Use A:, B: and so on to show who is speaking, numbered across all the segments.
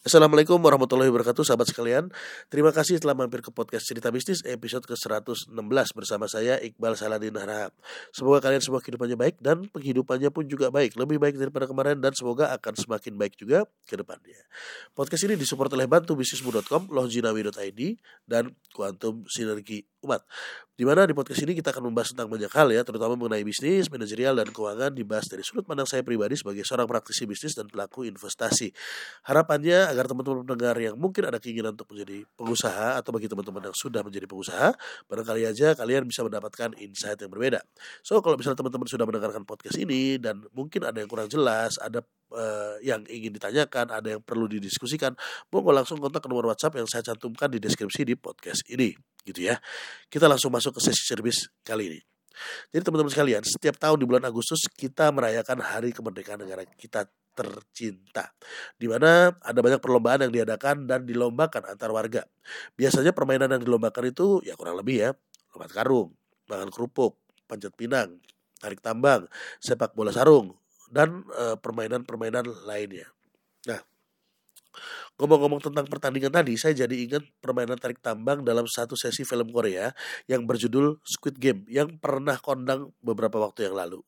A: Assalamualaikum warahmatullahi wabarakatuh sahabat sekalian. Terima kasih telah mampir ke podcast cerita bisnis episode ke-116 bersama saya Iqbal Saladin Harahap. Semoga kalian semua kehidupannya baik dan penghidupannya pun juga baik. Lebih baik daripada kemarin dan semoga akan semakin baik juga ke depannya. Podcast ini disupport oleh bantubisnismu.com, lohjinawi.id, dan Quantum Sinergi Umat. Di mana di podcast ini kita akan membahas tentang banyak hal ya, terutama mengenai bisnis, manajerial, dan keuangan dibahas dari sudut pandang saya pribadi sebagai seorang praktisi bisnis dan pelaku investasi. Harapannya agar teman-teman pendengar yang mungkin ada keinginan untuk menjadi pengusaha atau bagi teman-teman yang sudah menjadi pengusaha, barangkali aja kalian bisa mendapatkan insight yang berbeda. So kalau misalnya teman-teman sudah mendengarkan podcast ini dan mungkin ada yang kurang jelas, ada uh, yang ingin ditanyakan, ada yang perlu didiskusikan, monggo langsung kontak ke nomor WhatsApp yang saya cantumkan di deskripsi di podcast ini, gitu ya. Kita langsung masuk ke sesi service kali ini. Jadi teman-teman sekalian, setiap tahun di bulan Agustus kita merayakan Hari Kemerdekaan Negara kita tercinta. Di mana ada banyak perlombaan yang diadakan dan dilombakan antar warga. Biasanya permainan yang dilombakan itu ya kurang lebih ya, lompat karung, makan kerupuk, panjat pinang, tarik tambang, sepak bola sarung, dan permainan-permainan uh, lainnya. Nah, ngomong-ngomong tentang pertandingan tadi, saya jadi ingat permainan tarik tambang dalam satu sesi film Korea yang berjudul Squid Game yang pernah kondang beberapa waktu yang lalu.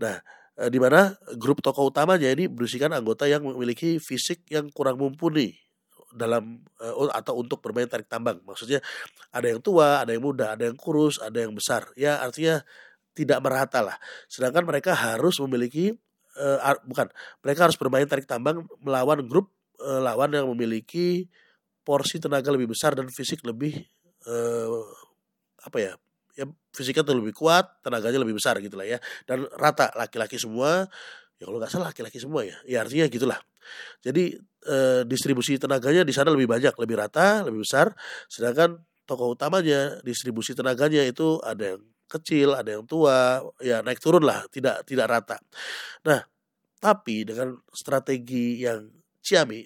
A: Nah, uh, di mana grup tokoh utamanya ini berisikan anggota yang memiliki fisik yang kurang mumpuni dalam uh, atau untuk bermain tarik tambang. Maksudnya ada yang tua, ada yang muda, ada yang kurus, ada yang besar. Ya artinya tidak merata lah. Sedangkan mereka harus memiliki uh, bukan, mereka harus bermain tarik tambang melawan grup uh, lawan yang memiliki porsi tenaga lebih besar dan fisik lebih uh, apa ya? Ya fisiknya tuh lebih kuat, tenaganya lebih besar gitu lah ya. Dan rata laki-laki semua, ya kalau nggak salah laki-laki semua ya. Ya artinya gitulah. Jadi eh, distribusi tenaganya di sana lebih banyak, lebih rata, lebih besar. Sedangkan tokoh utamanya distribusi tenaganya itu ada yang kecil, ada yang tua, ya naik turun lah, tidak tidak rata. Nah, tapi dengan strategi yang ciami,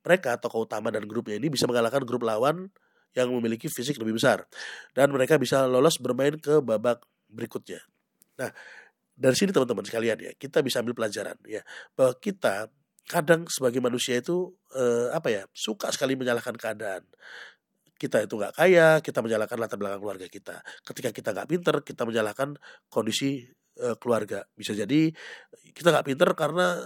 A: mereka tokoh utama dan grupnya ini bisa mengalahkan grup lawan yang memiliki fisik lebih besar dan mereka bisa lolos bermain ke babak berikutnya. Nah, dari sini teman-teman sekalian ya, kita bisa ambil pelajaran ya bahwa kita kadang sebagai manusia itu eh, apa ya suka sekali menyalahkan keadaan kita itu nggak kaya, kita menyalahkan latar belakang keluarga kita. Ketika kita nggak pinter, kita menyalahkan kondisi uh, keluarga. Bisa jadi kita nggak pinter karena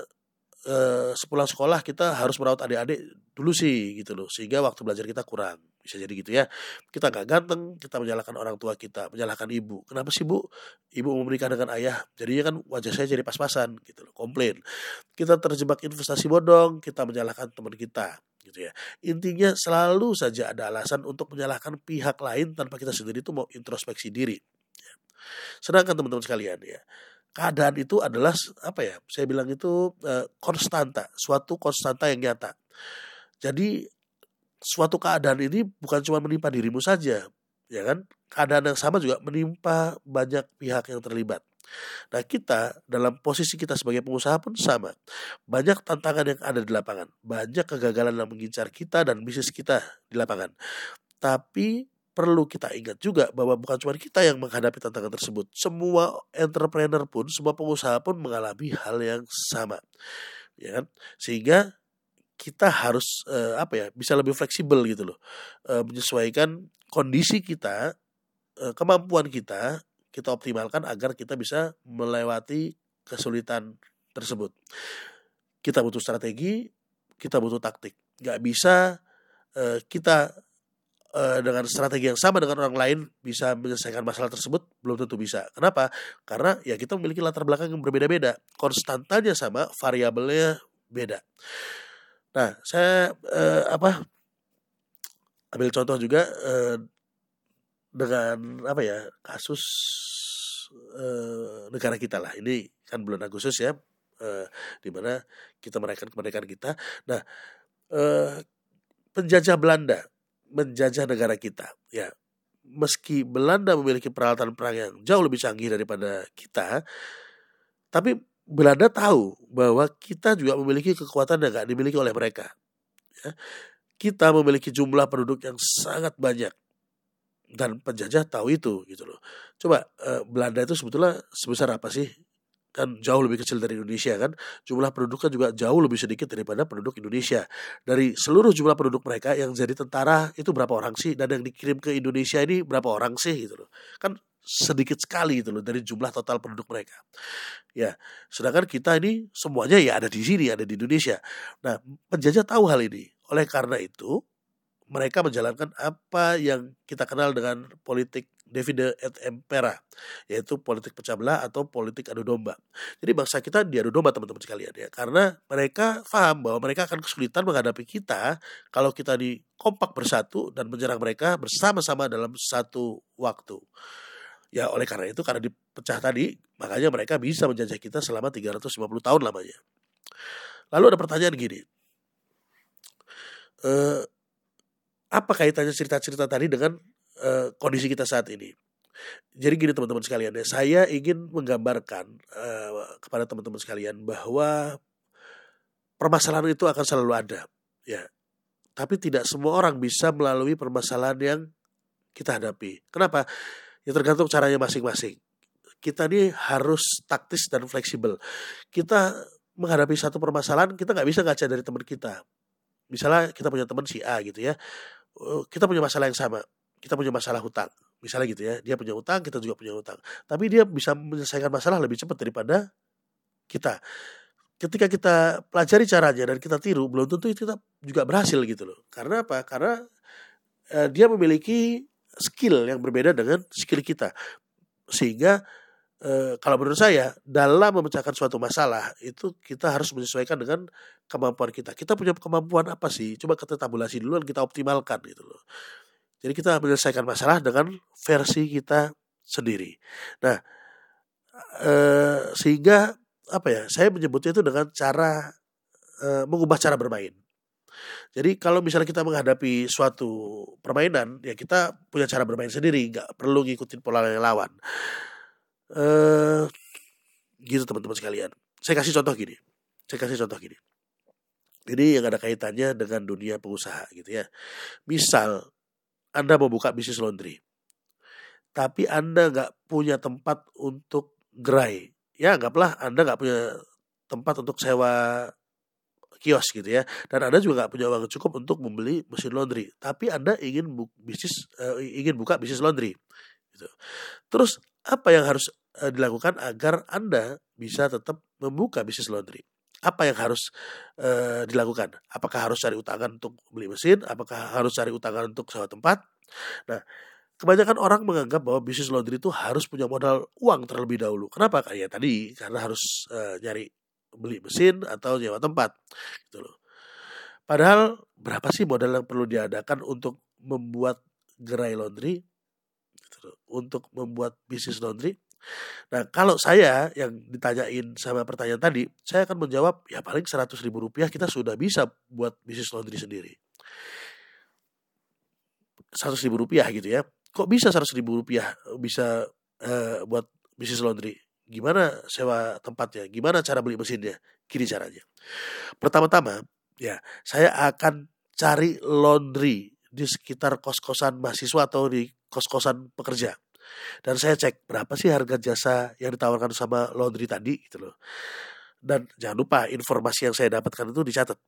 A: uh, sepulang sekolah kita harus merawat adik-adik dulu sih gitu loh, sehingga waktu belajar kita kurang. Bisa jadi gitu ya. Kita nggak ganteng, kita menyalahkan orang tua kita, menyalahkan ibu. Kenapa sih bu? Ibu mau menikah dengan ayah, jadinya kan wajah saya jadi pas-pasan gitu loh, komplain. Kita terjebak investasi bodong, kita menyalahkan teman kita gitu ya. Intinya selalu saja ada alasan untuk menyalahkan pihak lain tanpa kita sendiri itu mau introspeksi diri. Ya. Sedangkan teman-teman sekalian ya, keadaan itu adalah apa ya? Saya bilang itu uh, konstanta, suatu konstanta yang nyata. Jadi suatu keadaan ini bukan cuma menimpa dirimu saja, ya kan? Keadaan yang sama juga menimpa banyak pihak yang terlibat. Nah kita dalam posisi kita sebagai pengusaha pun sama. Banyak tantangan yang ada di lapangan. Banyak kegagalan yang mengincar kita dan bisnis kita di lapangan. Tapi perlu kita ingat juga bahwa bukan cuma kita yang menghadapi tantangan tersebut. Semua entrepreneur pun, semua pengusaha pun mengalami hal yang sama. Ya kan? Sehingga kita harus uh, apa ya bisa lebih fleksibel gitu loh uh, menyesuaikan kondisi kita uh, kemampuan kita kita optimalkan agar kita bisa melewati kesulitan tersebut. Kita butuh strategi, kita butuh taktik. Gak bisa uh, kita uh, dengan strategi yang sama dengan orang lain bisa menyelesaikan masalah tersebut belum tentu bisa. Kenapa? Karena ya kita memiliki latar belakang yang berbeda-beda. Konstantanya sama, variabelnya beda. Nah, saya uh, apa ambil contoh juga uh, dengan apa ya kasus uh, negara kita lah ini kan bulan Agustus ya uh, di mana kita merayakan kemerdekaan kita. Nah uh, penjajah Belanda menjajah negara kita ya meski Belanda memiliki peralatan perang yang jauh lebih canggih daripada kita, tapi Belanda tahu bahwa kita juga memiliki kekuatan yang gak dimiliki oleh mereka. Ya. Kita memiliki jumlah penduduk yang sangat banyak dan penjajah tahu itu gitu loh. Coba uh, Belanda itu sebetulnya sebesar apa sih kan jauh lebih kecil dari Indonesia kan? Jumlah penduduknya juga jauh lebih sedikit daripada penduduk Indonesia. Dari seluruh jumlah penduduk mereka yang jadi tentara itu berapa orang sih? Dan yang dikirim ke Indonesia ini berapa orang sih gitu loh. Kan sedikit sekali itu loh dari jumlah total penduduk mereka. Ya sedangkan kita ini semuanya ya ada di sini ada di Indonesia. Nah penjajah tahu hal ini. Oleh karena itu mereka menjalankan apa yang kita kenal dengan politik divide et impera, yaitu politik pecah belah atau politik adu domba. Jadi bangsa kita diadu domba teman-teman sekalian ya, karena mereka paham bahwa mereka akan kesulitan menghadapi kita kalau kita di kompak bersatu dan menyerang mereka bersama-sama dalam satu waktu. Ya oleh karena itu karena dipecah tadi, makanya mereka bisa menjajah kita selama 350 tahun lamanya. Lalu ada pertanyaan gini, eh, apa kaitannya cerita-cerita tadi dengan uh, kondisi kita saat ini. Jadi gini teman-teman sekalian ya, saya ingin menggambarkan uh, kepada teman-teman sekalian bahwa permasalahan itu akan selalu ada, ya. Tapi tidak semua orang bisa melalui permasalahan yang kita hadapi. Kenapa? Ya tergantung caranya masing-masing. Kita ini harus taktis dan fleksibel. Kita menghadapi satu permasalahan, kita nggak bisa ngaca dari teman kita. Misalnya kita punya teman si A gitu ya, eh, kita punya masalah yang sama kita punya masalah hutang. Misalnya gitu ya dia punya hutang kita juga punya hutang. Tapi dia bisa menyelesaikan masalah lebih cepat daripada kita. Ketika kita pelajari caranya dan kita tiru belum tentu kita juga berhasil gitu loh. Karena apa? Karena uh, dia memiliki skill yang berbeda dengan skill kita. Sehingga uh, kalau menurut saya dalam memecahkan suatu masalah itu kita harus menyesuaikan dengan kemampuan kita. Kita punya kemampuan apa sih? Coba kita tabulasi dulu dan kita optimalkan gitu loh jadi kita menyelesaikan masalah dengan versi kita sendiri. Nah, eh, sehingga apa ya? Saya menyebutnya itu dengan cara eh, mengubah cara bermain. Jadi kalau misalnya kita menghadapi suatu permainan, ya kita punya cara bermain sendiri, nggak perlu ngikutin pola yang lawan. Eh, gitu teman-teman sekalian. Saya kasih contoh gini. Saya kasih contoh gini. Jadi yang ada kaitannya dengan dunia pengusaha gitu ya. Misal anda mau buka bisnis laundry. Tapi Anda nggak punya tempat untuk gerai. Ya anggaplah Anda nggak punya tempat untuk sewa kios gitu ya. Dan Anda juga nggak punya uang cukup untuk membeli mesin laundry. Tapi Anda ingin bu bisnis uh, ingin buka bisnis laundry. Gitu. Terus apa yang harus uh, dilakukan agar Anda bisa tetap membuka bisnis laundry? Apa yang harus uh, dilakukan? Apakah harus cari utangan untuk beli mesin? Apakah harus cari utangan untuk sewa tempat? Nah, kebanyakan orang menganggap bahwa bisnis laundry itu harus punya modal uang terlebih dahulu. Kenapa? Kayak tadi karena harus uh, nyari beli mesin atau nyewa tempat, gitu loh. Padahal berapa sih modal yang perlu diadakan untuk membuat gerai laundry? Gitu loh. Untuk membuat bisnis laundry? Nah, kalau saya yang ditanyain sama pertanyaan tadi, saya akan menjawab ya paling 100 ribu rupiah kita sudah bisa buat bisnis laundry sendiri. 100 ribu rupiah gitu ya. Kok bisa 100 ribu rupiah bisa uh, buat bisnis laundry? Gimana sewa tempatnya? Gimana cara beli mesinnya? Gini caranya. Pertama-tama, ya saya akan cari laundry di sekitar kos-kosan mahasiswa atau di kos-kosan pekerja dan saya cek berapa sih harga jasa yang ditawarkan sama laundry tadi gitu loh. Dan jangan lupa informasi yang saya dapatkan itu dicatat.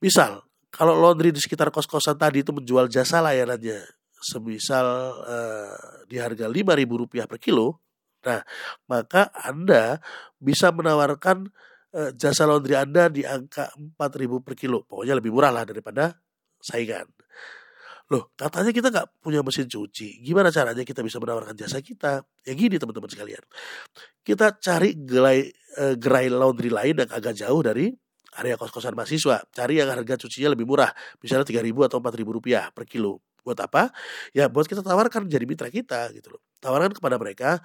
A: Misal kalau laundry di sekitar kos-kosan tadi itu menjual jasa layanannya semisal uh, di harga lima ribu rupiah per kilo, nah maka Anda bisa menawarkan uh, jasa laundry Anda di angka empat ribu per kilo. Pokoknya lebih murah lah daripada saingan. Loh, katanya kita nggak punya mesin cuci. Gimana caranya kita bisa menawarkan jasa kita? Ya gini teman-teman sekalian. Kita cari gerai, uh, gerai laundry lain yang agak jauh dari area kos-kosan mahasiswa. Cari yang harga cucinya lebih murah. Misalnya tiga ribu atau empat ribu rupiah per kilo. Buat apa? Ya buat kita tawarkan jadi mitra kita gitu loh. Tawarkan kepada mereka,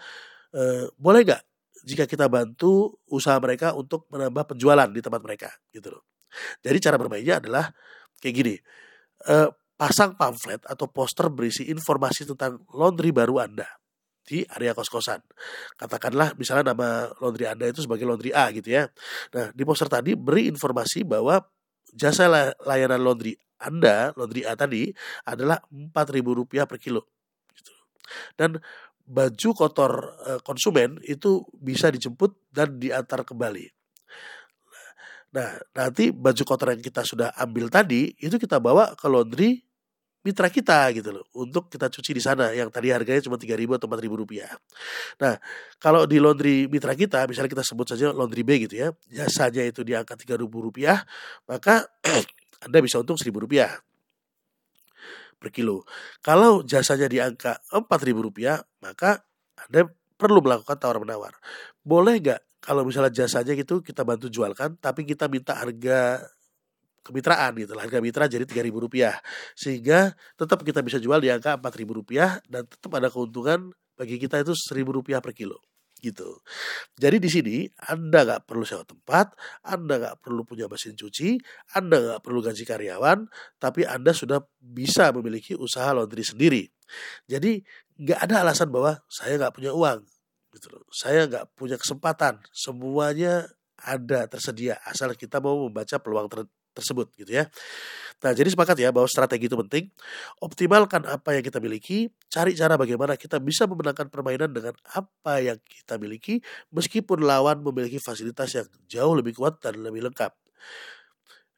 A: uh, boleh nggak jika kita bantu usaha mereka untuk menambah penjualan di tempat mereka gitu loh. Jadi cara bermainnya adalah kayak gini. Uh, pasang pamflet atau poster berisi informasi tentang laundry baru Anda di area kos-kosan. Katakanlah misalnya nama laundry Anda itu sebagai laundry A gitu ya. Nah, di poster tadi beri informasi bahwa jasa layanan laundry Anda, laundry A tadi adalah Rp4.000 per kilo. Gitu. Dan baju kotor uh, konsumen itu bisa dijemput dan diantar kembali. Nah, nanti baju kotor yang kita sudah ambil tadi itu kita bawa ke laundry mitra kita gitu loh untuk kita cuci di sana yang tadi harganya cuma tiga ribu atau empat ribu rupiah. Nah kalau di laundry mitra kita misalnya kita sebut saja laundry B gitu ya jasanya itu di angka tiga ribu rupiah maka anda bisa untung seribu rupiah per kilo. Kalau jasanya di angka empat ribu rupiah maka anda perlu melakukan tawar menawar. Boleh nggak kalau misalnya jasanya gitu kita bantu jualkan tapi kita minta harga kemitraan gitu harga mitra jadi tiga ribu rupiah sehingga tetap kita bisa jual di angka empat ribu rupiah dan tetap ada keuntungan bagi kita itu seribu rupiah per kilo gitu. Jadi di sini Anda nggak perlu sewa tempat, Anda nggak perlu punya mesin cuci, Anda nggak perlu gaji karyawan, tapi Anda sudah bisa memiliki usaha laundry sendiri. Jadi nggak ada alasan bahwa saya nggak punya uang, gitu loh. Saya nggak punya kesempatan. Semuanya ada tersedia asal kita mau membaca peluang ter tersebut gitu ya. Nah, jadi sepakat ya bahwa strategi itu penting. Optimalkan apa yang kita miliki, cari cara bagaimana kita bisa memenangkan permainan dengan apa yang kita miliki meskipun lawan memiliki fasilitas yang jauh lebih kuat dan lebih lengkap.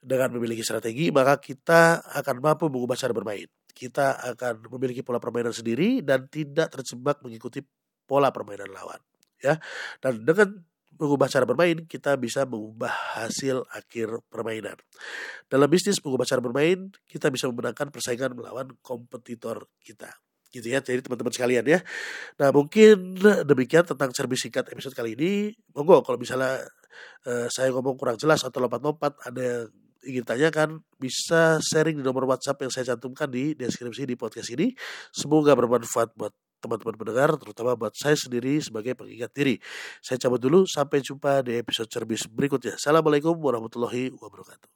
A: Dengan memiliki strategi, maka kita akan mampu mengubah cara bermain. Kita akan memiliki pola permainan sendiri dan tidak terjebak mengikuti pola permainan lawan ya. Dan dengan mengubah cara bermain, kita bisa mengubah hasil akhir permainan. Dalam bisnis mengubah cara bermain, kita bisa memenangkan persaingan melawan kompetitor kita. Gitu ya, jadi teman-teman sekalian ya. Nah mungkin demikian tentang servis singkat episode kali ini. Monggo kalau misalnya uh, saya ngomong kurang jelas atau lompat-lompat, ada yang ingin tanyakan bisa sharing di nomor WhatsApp yang saya cantumkan di deskripsi di podcast ini. Semoga bermanfaat buat teman-teman pendengar, terutama buat saya sendiri sebagai pengingat diri. Saya cabut dulu, sampai jumpa di episode cerbis berikutnya. Assalamualaikum warahmatullahi wabarakatuh.